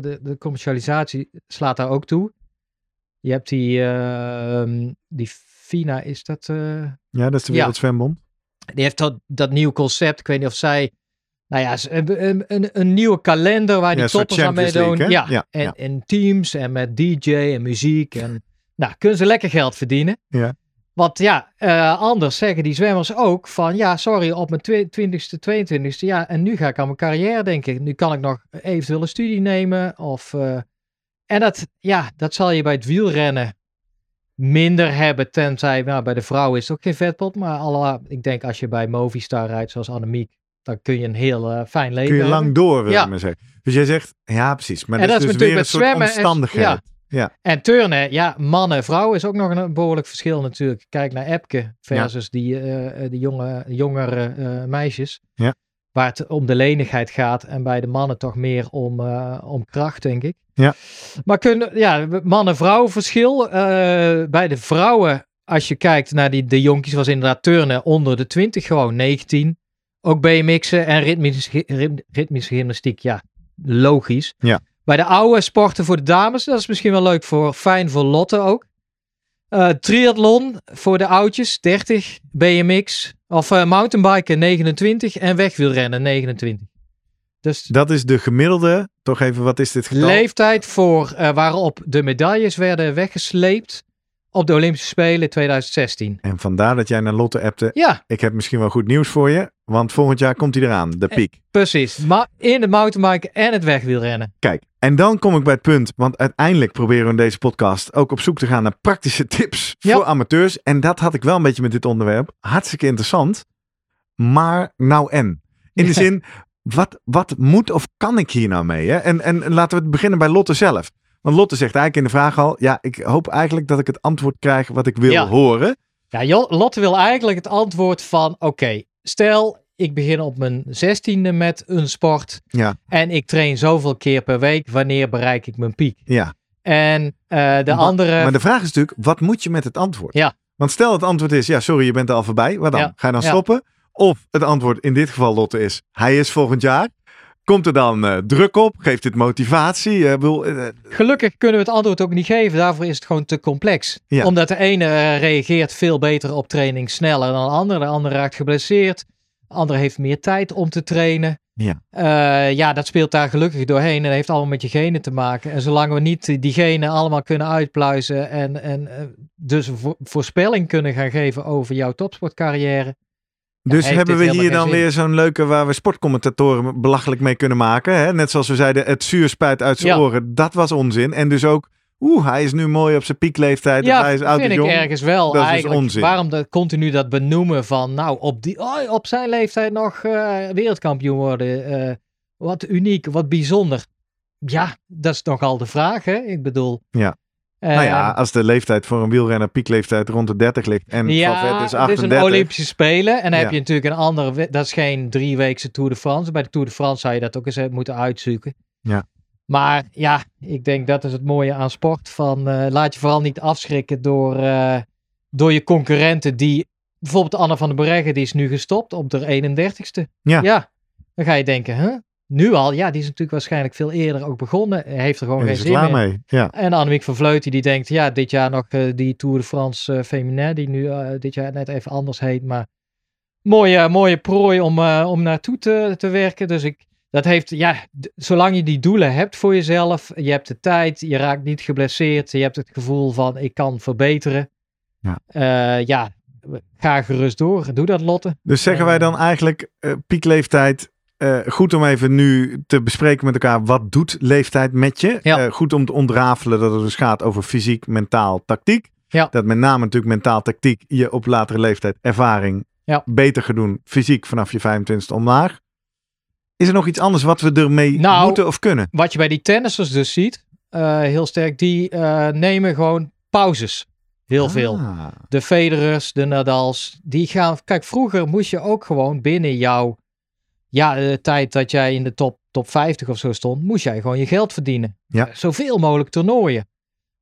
de, de commercialisatie slaat daar ook toe. Je hebt die, ehm, die FINA, is dat? eh, Ja, dat is de Ja. Wereldzwembond. die heeft dat, dat nieuw concept. Ik weet niet of zij. Nou ja, een, een, een nieuwe kalender waar die Ja, toppers aan meedoen. Ja, Ja, en, ja. en teams en met DJ en muziek. En, nou, kunnen ze lekker geld verdienen. Ja. Want ja, eh, anders zeggen die zwemmers ook van ja, sorry, op mijn twi- 20ste, 22ste, ja, en nu ga ik aan mijn carrière denken. Nu kan ik nog eventueel een studie nemen. Of, eh, en dat, ja, dat zal je bij het wielrennen minder hebben, tenzij, nou, bij de vrouw is het ook geen vetpot, maar alle, ik denk als je bij Movistar rijdt, zoals Annemiek, dan kun je een heel eh, fijn leven Kun je hebben. lang door, wil Ja. ik maar zeggen. Dus jij zegt, ja precies, maar En dat, is dus weer een met soort en- omstandigheid. Ja. En turnen, ja, mannen, vrouwen is ook nog een behoorlijk verschil natuurlijk. Kijk naar Epke versus die, eh, die jonge, jongere eh, meisjes. Ja. Waar het om de lenigheid gaat en bij de mannen toch meer om, eh, om kracht, denk ik. Ja. Maar kunnen, ja, mannen-vrouwen verschil. Eh, bij de vrouwen, als je kijkt naar die, de jonkies, was inderdaad turnen onder de 20, gewoon 19. Ook BMX'en en ritmische, rit- ritmische gymnastiek, ja, logisch. Ja. Bij de oude sporten voor de dames, dat is misschien wel leuk voor, fijn voor Lotte ook. Eh triathlon voor de oudjes, 30. BMX, of eh, mountainbiken 29 en wegwielrennen 29. Dus Dat is de gemiddelde, toch even, wat is dit getal? leeftijd voor eh, waarop de medailles werden weggesleept op de Olympische Spelen 2016. En vandaar dat jij naar Lotte appte, Ja, ik heb misschien wel goed nieuws voor je, want volgend jaar komt hij eraan, de Eh. piek. precies. Maar in het mountainbiken en het wegwielrennen. Kijk, en dan kom ik bij het punt, want uiteindelijk proberen we in deze podcast ook op zoek te gaan naar praktische tips Ja. voor amateurs. En dat had ik wel een beetje met dit onderwerp. Hartstikke interessant. Maar nou en? In de zin, wat, wat moet of kan ik hier nou mee? Hè? En, en laten we het beginnen bij Lotte zelf. Want Lotte zegt eigenlijk in de vraag al, ja, ik hoop eigenlijk dat ik het antwoord krijg wat ik wil Ja. horen. Ja, Lotte wil eigenlijk het antwoord van: oké, stel ik begin op mijn zestiende met een sport Ja. en ik train zoveel keer per week. Wanneer bereik ik mijn piek? Ja. En eh, de Maar- andere. Maar de vraag is natuurlijk, wat moet je met het antwoord? Ja. Want stel het antwoord is, ja, sorry, je bent er al voorbij. Wat dan? Ja. Ga je dan stoppen? Of het antwoord in dit geval, Lotte, is, hij is volgend jaar. Komt er dan eh, druk op? Geeft dit motivatie? Eh, eh, Gelukkig kunnen we het antwoord ook niet geven. Daarvoor is het gewoon te complex. Ja. Omdat de ene reageert veel beter op training sneller dan de andere. De andere raakt geblesseerd. De andere heeft meer tijd om te trainen. Ja. Ja, dat speelt daar gelukkig doorheen. En dat heeft allemaal met je genen te maken. En zolang we niet die- genen allemaal kunnen uitpluizen. En, en dus een vo- voorspelling kunnen gaan geven over jouw topsportcarrière. Dus hebben we hier dan weer zo'n leuke waar we sportcommentatoren belachelijk mee kunnen maken. Hè? Net zoals we zeiden, het zuur spuit uit zijn Ja. oren. Dat was onzin. En dus ook, oeh, hij is nu mooi op zijn piekleeftijd. Ja, hij is oud vind ik jong. ergens wel Dat is dus eigenlijk. onzin. Waarom dat continu dat benoemen van, nou, op, die, oh, op zijn leeftijd nog eh, wereldkampioen worden. eh, wat uniek, wat bijzonder. Ja, dat is nogal de vraag, hè? Ik bedoel. Ja. Eh, nou ja, als de leeftijd voor een wielrenner piekleeftijd rond de 30 ligt en ja, Valverde is het is 38. een Olympische Spelen. En dan Ja. heb je natuurlijk een andere. Dat is geen drieweekse Tour de France. Bij de Tour de France zou je dat ook eens eh, moeten uitzoeken. Ja. Maar ja, ik denk dat is het mooie aan sport. Van, eh, laat je vooral niet afschrikken door, eh, door je concurrenten. Die, bijvoorbeeld Anne van der Breggen, die is nu gestopt op de 31ste. Ja. ja. Dan ga je denken, huh? Nu al? Ja, die is natuurlijk waarschijnlijk veel eerder ook begonnen. Heeft er gewoon En geen zin klaar mee. Ja. En Annemiek van Vleuten die denkt, ja, dit jaar nog eh, die Tour de France eh Féminin, die nu eh, dit jaar net even anders heet, maar mooie, mooie prooi om, om naartoe te, te werken. Dus ik, dat heeft, ja, zolang je die doelen hebt voor jezelf, je hebt de tijd, je raakt niet geblesseerd, je hebt het gevoel van, ik kan verbeteren. Ja. Ja, ga gerust door. Doe dat, Lotte. Dus zeggen wij dan eigenlijk piekleeftijd. Eh, goed om even nu te bespreken met elkaar. Wat doet leeftijd met je? Ja. Eh, goed om te ontrafelen dat het dus gaat over fysiek, mentaal, tactiek. Ja. Dat met name natuurlijk mentaal, tactiek je op latere leeftijd ervaring Ja. beter gaat doen. Fysiek vanaf je 25 omlaag. Is er nog iets anders wat we ermee Nou, moeten of kunnen? Wat je bij die tennissers dus ziet, eh, heel sterk, die nemen gewoon pauzes. Heel veel. Ah, de Federers, de Nadals, die gaan... Kijk, vroeger moest je ook gewoon binnen jouw... Ja, de tijd dat jij in de top, top 50 of zo stond, moest jij gewoon je geld verdienen. Ja. Eh, Zoveel mogelijk toernooien.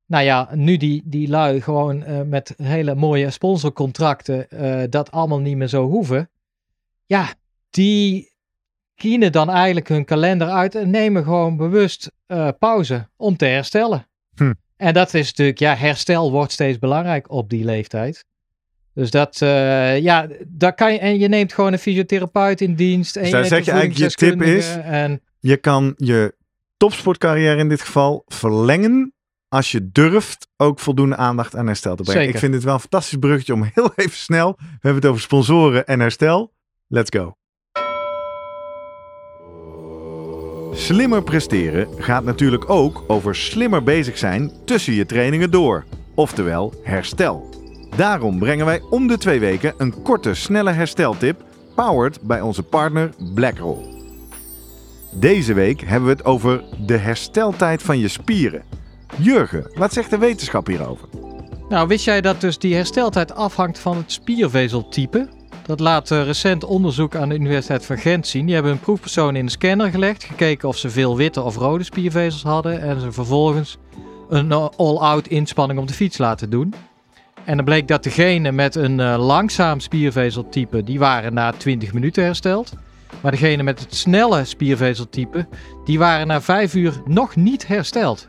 Nou ja, nu die, die lui gewoon eh, met hele mooie sponsorcontracten eh, dat allemaal niet meer zo hoeven. Ja, die kienen dan eigenlijk hun kalender uit en nemen gewoon bewust eh, pauze om te herstellen. Hm. En dat is natuurlijk, ja, herstel wordt steeds belangrijk op die leeftijd. Dus dat, eh, ja, daar kan je, en je neemt gewoon een fysiotherapeut in dienst. En Dus je daar zeg je eigenlijk, je tip voedingsdeskundige En, Je kan je topsportcarrière in dit geval verlengen als je durft ook voldoende aandacht aan herstel te brengen. Zeker. Ik vind dit wel een fantastisch bruggetje om heel even snel. We hebben het over sponsoren en herstel. Let's go. Slimmer presteren gaat natuurlijk ook over slimmer bezig zijn tussen je trainingen door. Oftewel herstel. Daarom brengen wij om de twee weken een korte, snelle hersteltip, powered bij onze partner BlackRoll. Deze week hebben we het over de hersteltijd van je spieren. Jurgen, wat zegt de wetenschap hierover? nou, wist jij dat dus die hersteltijd afhangt van het spiervezeltype? Dat laat eh, recent onderzoek aan de Universiteit van Gent zien. Die hebben een proefpersoon in een scanner gelegd, gekeken of ze veel witte of rode spiervezels hadden en ze vervolgens een eh, all-out inspanning op de fiets laten doen. En dan bleek dat degene met een eh, langzaam spiervezeltype, die waren na 20 minuten hersteld. Maar degene met het snelle spiervezeltype, die waren na 5 uur nog niet hersteld.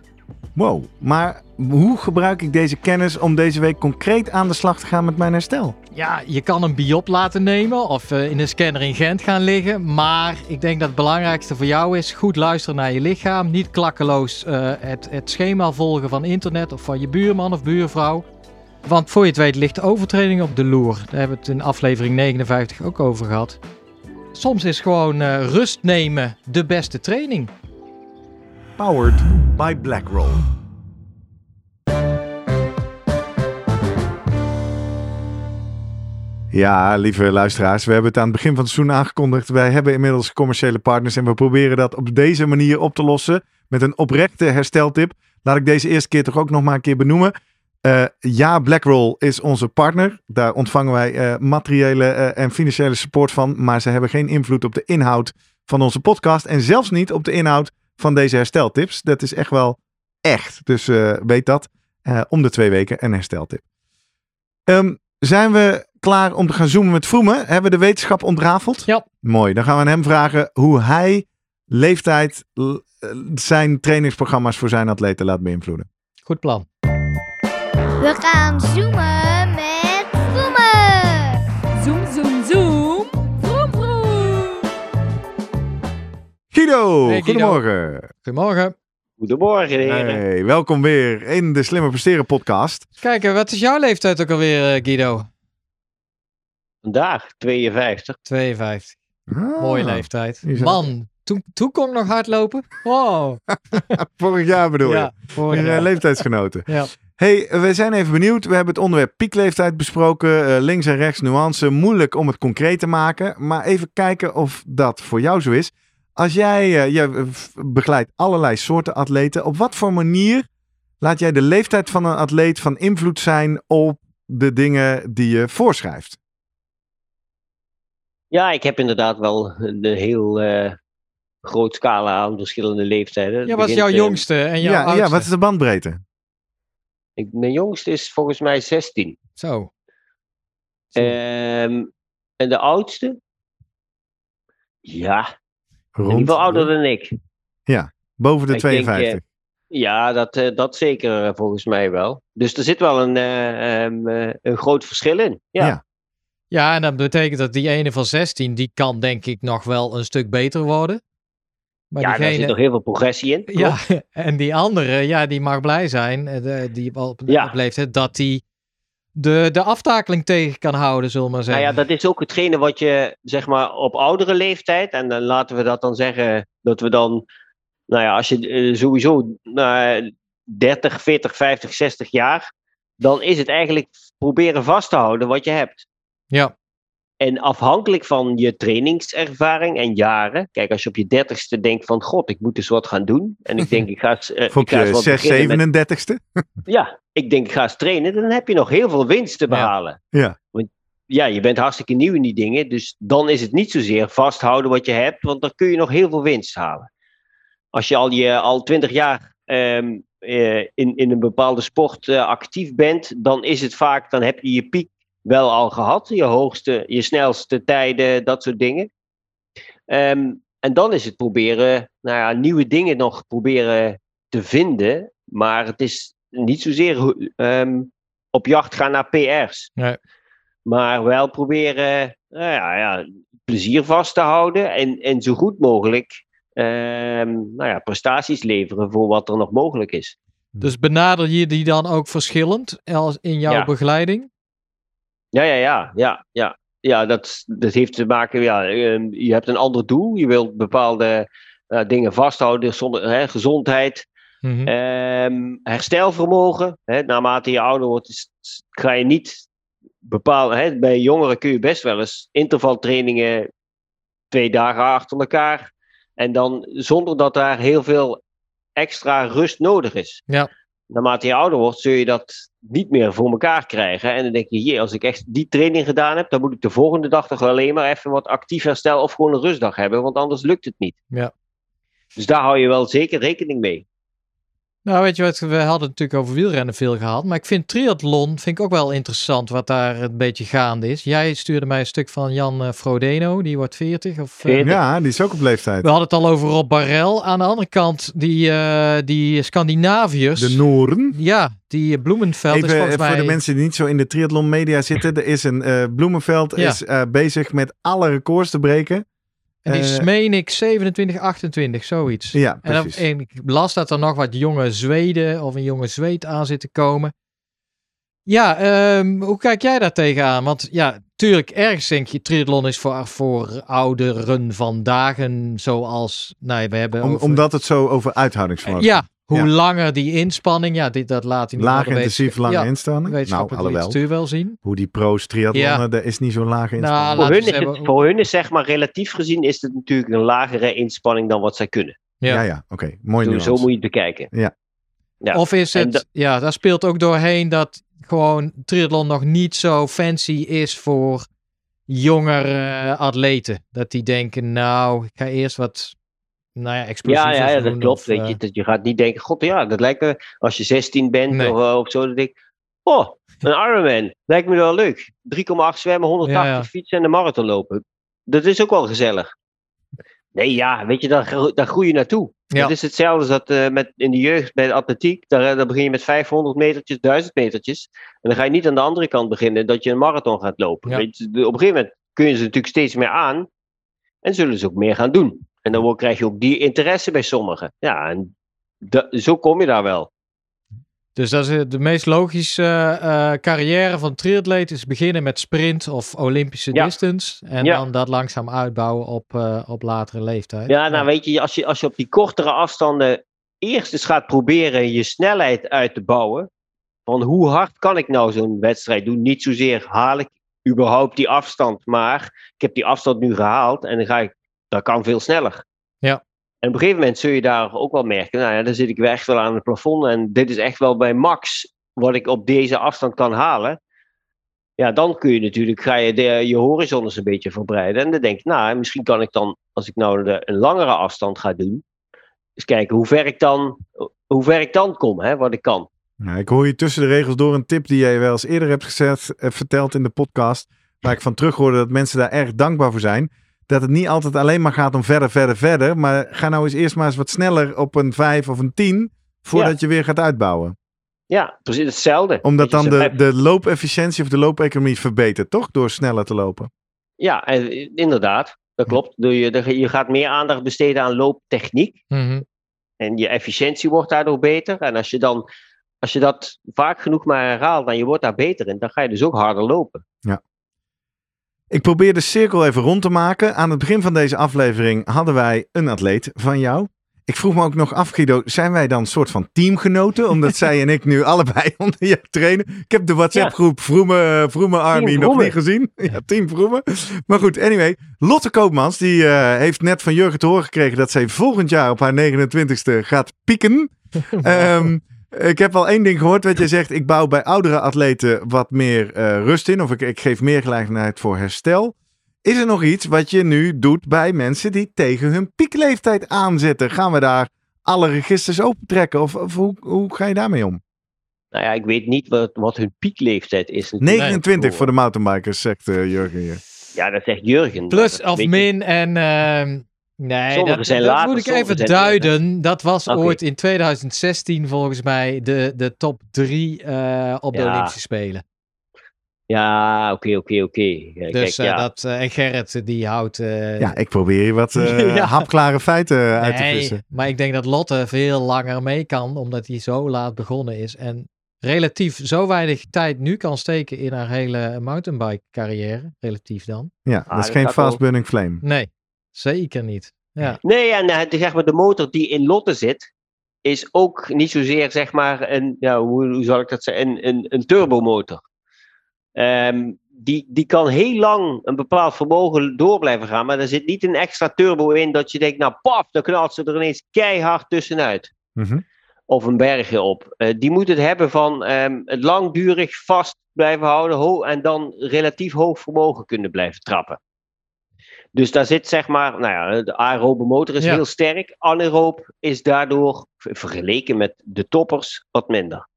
Wow, maar hoe gebruik ik deze kennis om deze week concreet aan de slag te gaan met mijn herstel? Ja, je kan een biop laten nemen of eh, in een scanner in Gent gaan liggen. Maar ik denk dat het belangrijkste voor jou is goed luisteren naar je lichaam. Niet klakkeloos eh, het, het schema volgen van internet of van je buurman of buurvrouw. Want voor je het weet ligt overtreding op de loer. Daar hebben we het in aflevering 59 ook over gehad. Soms is gewoon eh, rust nemen de beste training. Powered by BlackRoll. Ja, lieve luisteraars, we hebben het aan het begin van het seizoen aangekondigd. Wij hebben inmiddels commerciële partners en we proberen dat op deze manier op te lossen met een oprechte hersteltip. Laat ik deze eerste keer toch ook nog maar een keer benoemen. Eh, ja, BlackRoll is onze partner. Daar ontvangen wij eh, materiële eh, en financiële support van. Maar ze hebben geen invloed op de inhoud van onze podcast. En zelfs niet op de inhoud van deze hersteltips. Dat is echt wel echt. Dus weet dat. Om de twee weken een hersteltip. Ehm, zijn we klaar om te gaan zoomen met Vroemen? Hebben we de wetenschap ontrafeld? Ja. Mooi. Dan gaan we aan hem vragen hoe hij leeftijd zijn trainingsprogramma's voor zijn atleten laat beïnvloeden. Goed plan. We gaan zoomen met Vroemen. Zoom, zoom, zoom. Vroom, vroom. Guido, Hey, Guido. goedemorgen. Goedemorgen. Goedemorgen, heren. Hey, welkom weer in de Slimmer Presteren podcast. Kijk, wat is jouw leeftijd ook alweer, eh, Guido? Vandaag, 52. 52. Ah, Mooie leeftijd. Man, toen, toen kon ik nog hardlopen. Oh. Vorig jaar bedoel ja, je? vorig Eh, jaar. leeftijdsgenoten. Ja. Hey, we zijn even benieuwd. We hebben het onderwerp piekleeftijd besproken. eh, links en rechts nuance. Moeilijk om het concreet te maken. Maar even kijken of dat voor jou zo is. Als jij, eh, jij eh, begeleidt allerlei soorten atleten. Op wat voor manier laat jij de leeftijd van een atleet van invloed zijn op de dingen die je voorschrijft? Ja, ik heb inderdaad wel een heel eh, groot scala aan verschillende leeftijden. Ja, wat is jouw jongste en jouw Ja, oudste? ja, wat is de bandbreedte? Ik, mijn jongste is volgens mij 16. Zo. Ehm, en de oudste? Ja, Rond, ieder geval ouder dan ik. boven de Ik denk, 52. Ja, dat, eh, dat zeker eh, volgens mij wel. Dus er zit wel een, eh, ehm, eh, een groot verschil in. Ja. Ja. Ja, en dat betekent dat die ene van 16, die kan denk ik nog wel een stuk beter worden. Maar Ja, daar diegene, zit nog heel veel progressie in. ja, en die andere, ja, die mag blij zijn, eh, de, die op, Ja. op leeftijd, dat die de, de aftakeling tegen kan houden, zullen we maar Nou zeggen. ja, dat is ook hetgene wat je, zeg maar, op oudere leeftijd, en dan laten we dat dan zeggen, dat we dan, nou ja, als je eh, sowieso nou, 30, 40, 50, 60 jaar, dan is het eigenlijk proberen vast te houden wat je hebt. Ja, En afhankelijk van je trainingservaring en jaren, kijk, als je op je dertigste denkt van, god, ik moet eens wat gaan doen, en ik denk, ik ga eens, op ik ga eens je wat 6, beginnen met 37ste? ja, ik denk ik ga eens trainen. Dan heb je nog heel veel winst te behalen. Ja. Want ja, je bent hartstikke nieuw in die dingen. Dus dan is het niet zozeer vasthouden wat je hebt. Want dan kun je nog heel veel winst halen. Als je al, je, al 20 jaar ehm, eh, in, in een bepaalde sport eh, actief bent. Dan is het vaak, dan heb je je piek wel al gehad. Je hoogste, je snelste tijden, dat soort dingen. Ehm, en dan is het proberen, nou ja, nieuwe dingen nog proberen te vinden. Maar het is niet zozeer ehm, op jacht gaan naar PR's. Nee. Maar wel proberen nou ja, ja, plezier vast te houden. En, en zo goed mogelijk ehm, nou ja, prestaties leveren voor wat er nog mogelijk is. dus benader je die dan ook verschillend als in jouw Ja. begeleiding? Ja, ja, ja, ja, ja. Ja, dat, dat heeft te maken, ja, ehm, je hebt een ander doel. Je wilt bepaalde eh, dingen vasthouden, zonder, hè, gezondheid, Mhm. Ehm, herstelvermogen. Hè, naarmate je ouder wordt, is, ga je niet bepalen. Hè, bij jongeren kun je best wel eens intervaltrainingen twee dagen achter elkaar. En dan zonder dat daar heel veel extra rust nodig is. Ja. Naarmate je ouder wordt, zul je dat niet meer voor elkaar krijgen. En dan denk je, jee, als ik echt die training gedaan heb, dan moet ik de volgende dag toch alleen maar even wat actief herstel of gewoon een rustdag hebben, want anders lukt het niet. Ja. Dus daar hou je wel zeker rekening mee. Nou, weet je wat, we hadden het natuurlijk over wielrennen veel gehad, maar ik vind triathlon vind ik ook wel interessant wat daar een beetje gaande is. Jij stuurde mij een stuk van Jan eh, Frodeno, die wordt 40. Of, eh, 40. Ja, die is ook op leeftijd. we hadden het al over Rob Barrel. Aan de andere kant, die, eh, die Scandinaviërs. De Noorden. ja, die Bloemenveld is Even volgens eh, voor mij... de mensen die niet zo in de triathlon media zitten. Er is een eh, Bloemenveld Ja. is eh, bezig met alle records te breken. En die is, eh, meen ik, 27, 28, zoiets. Ja, En, dan, precies. en ik las dat er nog wat jonge Zweden of een jonge Zweed aan zit te komen. Ja, ehm, hoe kijk jij daar tegenaan? Want ja, tuurlijk, ergens denk je, triathlon is voor, voor ouderen van dagen zoals, nou, we hebben Om, over- omdat het zo over uithoudingsvermogen Ja, hoe Ja. langer die inspanning, ja, dit, dat laat hij niet Laag de intensief, lange ja, inspanning. Nou, alhoewel. wel zien. Hoe die pro's triathlonnen, Ja. dat is niet zo'n lage inspanning. Nou, Voor hun, is zeggen, het, voor hun is zeg maar relatief gezien is het natuurlijk een lagere inspanning dan wat zij kunnen. Ja. ja, ja, oké. Mooi Zo, nuance. zo moet je het bekijken. Ja. Of is het, ja, daar speelt ook doorheen dat gewoon triathlon nog niet zo fancy is voor jongere atleten. Dat die denken, nou, ik ga eerst wat, nou ja, explosief Ja, ja, ja, dat klopt. of, weet eh, je, dat je gaat niet denken, god ja, dat lijkt me, als je 16 bent Nee. of, eh, of zo, dan denk ik, oh, een Ironman, lijkt me wel leuk. 3,8 zwemmen, 180 Ja, ja. fietsen en een marathon lopen. Dat is ook wel gezellig. Nee, ja, weet je, daar, daar groei je naartoe. Ja. Het is hetzelfde als dat eh, met, in de jeugd bij de atletiek. Daar, daar begin je met 500 metertjes, 1000 metertjes. En dan ga je niet aan de andere kant beginnen dat je een marathon gaat lopen. Ja. Weet je, de- op een gegeven moment kun je ze natuurlijk steeds meer aan. En zullen ze ook meer gaan doen. En dan krijg je ook die interesse bij sommigen. Ja, en zo kom je daar wel. Dus dat is eh, de meest logische eh, carrière van triatleet is beginnen met sprint of Olympische Ja. distance. En Ja. dan dat langzaam uitbouwen op, eh, op latere leeftijd. Ja, nou weet je, als je, als je op die kortere afstanden eerst eens gaat proberen je snelheid uit te bouwen. Van hoe hard kan ik nou zo'n wedstrijd doen? Niet zozeer haal ik überhaupt die afstand, maar ik heb die afstand nu gehaald en dan ga ik, dat kan veel sneller. Ja. En op een gegeven moment zul je daar ook wel merken, nou ja, dan zit ik weer echt wel aan het plafond en dit is echt wel bij max wat ik op deze afstand kan halen. Ja, dan kun je natuurlijk, ga je de, je horizon eens een beetje verbreiden. En dan denk ik, nou, misschien kan ik dan, als ik nou de, een langere afstand ga doen, eens kijken hoe ver ik dan, hoe ver ik dan kom, hè, wat ik kan. Nou, ik hoor je tussen de regels door een tip die jij wel eens eerder hebt gezet, eh, verteld in de podcast. Waar ik van terug hoorde dat mensen daar erg dankbaar voor zijn. Dat het niet altijd alleen maar gaat om verder, verder, verder. Maar ga nou eens eerst maar eens wat sneller op een 5 of een 10. Voordat je weer gaat uitbouwen. Ja, precies hetzelfde. Omdat dan de, de loopefficiëntie of de loopeconomie verbetert, toch? Door sneller te lopen. Ja, eh, inderdaad. Dat klopt. Doe Je, je gaat meer aandacht besteden aan looptechniek. Mhm. En je efficiëntie wordt daardoor beter. En als je, dan, als je dat vaak genoeg maar herhaalt en je wordt daar beter in, dan ga je dus ook harder lopen. Ik probeer de cirkel even rond te maken. Aan het begin van deze aflevering hadden wij een atleet van jou. Ik vroeg me ook nog af, Guido, zijn wij dan een soort van teamgenoten? Omdat zij en ik nu allebei onder je trainen. Ik heb de WhatsApp-groep Vroeme, Vroeme Army nog niet gezien. Ja, Team Vroeme. Maar goed, anyway. Lotte Koopmans, die eh, heeft net van Jurgen te horen gekregen dat zij volgend jaar op haar 29ste gaat pieken. Ehm, ik heb al één ding gehoord, wat jij zegt. Ik bouw bij oudere atleten wat meer eh, rust in. Of ik, ik geef meer gelegenheid voor herstel. Is er nog iets wat je nu doet bij mensen die tegen hun piekleeftijd aanzetten? Gaan we daar alle registers opentrekken? Of, of hoe, hoe ga je daarmee om? Nou ja, ik weet niet wat, wat hun piekleeftijd is. natuurlijk. 29 voor de mountainbikers, zegt eh, Jurgen hier. Ja, dat zegt Jurgen. Plus of je. min en... ehm, nee, Sommigen dat, zijn dat later, moet ik even eerder. duiden. Dat was ooit in 2016 volgens mij de, de top 3 op de Ja. Olympische Spelen. Ja, oké, oké, oké. Ja, Dus kijk, eh, ja. dat, eh, en Gerrit die houdt... eh, Ja, ik probeer hier wat eh, Ja. hapklare feiten uit te nee, vissen. maar ik denk dat Lotte veel langer mee kan, omdat hij zo laat begonnen is. En relatief zo weinig tijd nu kan steken in haar hele mountainbike carrière. Relatief dan. Ja, Ah, dat is dat geen fast burning flame. Nee, zeker niet. Ja. Nee, en eh, de, zeg maar, de motor die in Lotte zit, is ook niet zozeer zeg maar een, ja, hoe, hoe zal ik dat zeggen, een, een, een turbomotor. Ehm, die, die kan heel lang een bepaald vermogen door blijven gaan, maar er zit niet een extra turbo in dat je denkt, nou paf, dan knalt ze er ineens keihard tussenuit. Mhm. Of een bergje op. Eh, die moet het hebben van ehm, het langdurig vast blijven houden ho- en dan relatief hoog vermogen kunnen blijven trappen. Dus daar zit zeg maar, nou ja, de aerobe motor is Ja. heel sterk. Anaerob is daardoor ver- vergeleken met de toppers wat minder.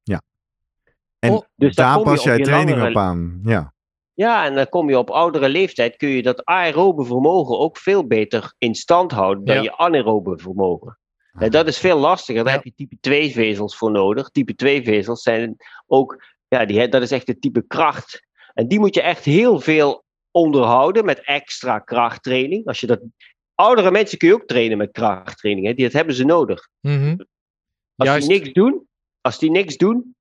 En Oh, Dus daar pas jij je training langere- op aan. Ja. Ja, en dan kom je op oudere leeftijd, kun je dat aerobe vermogen ook veel beter in stand houden dan Ja. je anaerobe vermogen. En dat is veel lastiger. Daar Ja. heb je type 2 vezels voor nodig. Type 2 vezels zijn ook, ja, die, dat is echt de type kracht. En die moet je echt heel veel onderhouden met extra krachttraining. Als je dat, oudere mensen kun je ook trainen met krachttraining. Hè? Die, dat hebben ze nodig. Mhm. Als Juist. die niks doen, als die niks doen,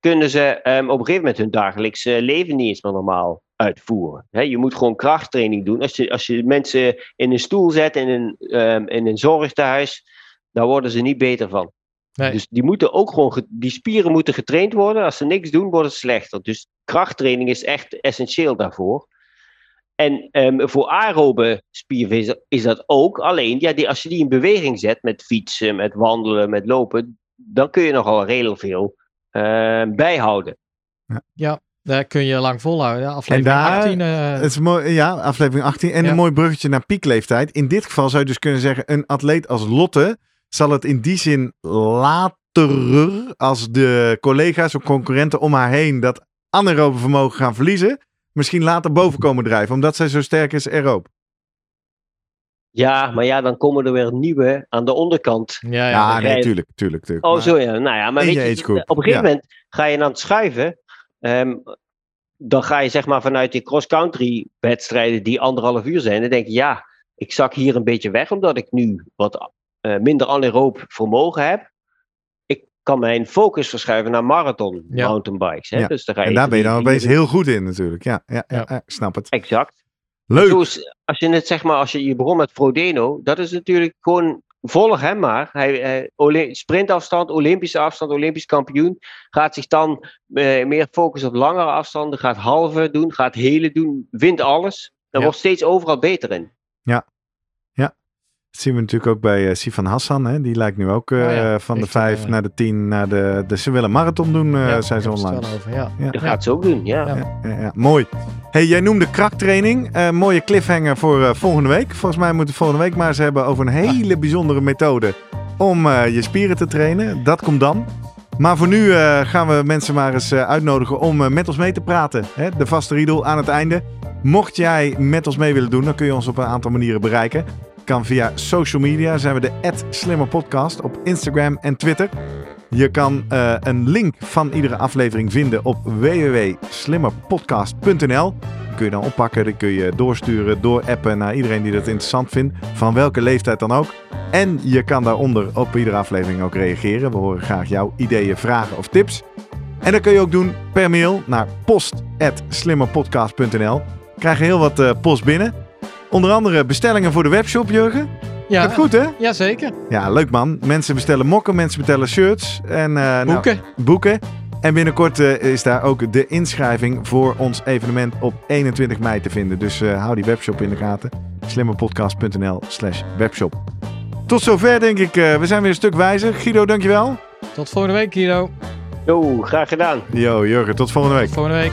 kunnen ze ehm, op een gegeven moment hun dagelijkse leven niet eens meer normaal uitvoeren. Hè, je moet gewoon krachttraining doen. Als je, als je mensen in een stoel zet in een, ehm, in een zorgtehuis, daar worden ze niet beter van. Nee. Dus die, moeten ook gewoon ge- die spieren moeten getraind worden. Als ze niks doen, worden ze slechter. Dus krachttraining is echt essentieel daarvoor. En ehm, voor aerobe spiervezel is dat ook. Alleen, ja, die, als je die in beweging zet met fietsen, met wandelen, met lopen, dan kun je nogal heel veel ehm, bijhouden. Daar kun je lang volhouden. Aflevering En daar- 18. eh, Het is mooi, ja, aflevering 18. En Ja. een mooi bruggetje naar piekleeftijd. In dit geval zou je dus kunnen zeggen, een atleet als Lotte zal het in die zin later als de collega's of concurrenten om haar heen dat anaerobe vermogen gaan verliezen, misschien later boven komen drijven, omdat zij zo sterk is aeroop. Ja, maar ja, dan komen er weer nieuwe aan de onderkant. ja, ja. Nee, tuurlijk, tuurlijk, tuurlijk. Oh, Maar- zo ja. Nou ja, maar weet je op een gegeven ja. moment ga je aan het schuiven. ehm, dan ga je zeg maar vanuit die cross-country wedstrijden die anderhalf uur zijn. Dan denk je, ja, ik zak hier een beetje weg omdat ik nu wat eh, minder anaeroop vermogen heb. Kan mijn focus verschuiven naar marathon Ja. mountainbikes. Hè? Ja. Dus dan ga je En daar ben je dan opeens heel goed in natuurlijk. Ja, ja, ja, Ja. ja, ik snap het. Exact. Leuk. Als je het zeg maar, als je, je begon met Frodeno, dat is natuurlijk gewoon, volg hem maar. Hij, sprintafstand, Olympische afstand, Olympisch kampioen. Gaat zich dan eh, meer focussen op langere afstanden, gaat halve doen, gaat hele doen, wint alles. Daar Ja. wordt steeds overal beter in. Dat zien we natuurlijk ook bij eh, Sifan Hassan. Hè? Die lijkt nu ook eh, Oh ja, van de richting, 5 eh, naar de 10 naar de... de ze willen marathon doen, eh, Ja, zijn ze online. het wel over, ja. Ja. Dat gaat ze ook doen, ja. Ja. Ja, ja, ja, mooi. Hey, jij noemde krachttraining. Eh, mooie cliffhanger voor eh, volgende week. Volgens mij moeten we volgende week maar eens hebben over een hele bijzondere methode om eh, je spieren te trainen. Dat komt dan. Maar voor nu eh, gaan we mensen maar eens eh, uitnodigen om met ons mee te praten. Hè? De vaste riedel aan het einde. Mocht jij met ons mee willen doen, dan kun je ons op een aantal manieren bereiken. Kan via social media, zijn we de @slimmerpodcast op Instagram en Twitter. Je kan eh, een link van iedere aflevering vinden op www.slimmerpodcast.nl. Kun je dan oppakken, die kun je doorsturen, doorappen naar iedereen die dat interessant vindt. Van welke leeftijd dan ook. En je kan daaronder op iedere aflevering ook reageren. We horen graag jouw ideeën, vragen of tips. En dat kun je ook doen per mail naar post.slimmerpodcast.nl. Krijg je heel wat eh, post binnen. Onder andere bestellingen voor de webshop, Jurgen. Ja, Gaat goed, hè? Jazeker. Ja, leuk man. Mensen bestellen mokken, mensen bestellen shirts. En, eh, nou, Boeken. boeken. En binnenkort eh, is daar ook de inschrijving voor ons evenement op 21 mei te vinden. Dus eh, hou die webshop in de gaten. slimmerpodcast.nl slash webshop. Tot zover denk ik. eh, we zijn weer een stuk wijzer. Guido, dankjewel. Tot volgende week, Guido. Yo, graag gedaan. Yo, Jurgen, tot volgende week. Tot volgende week.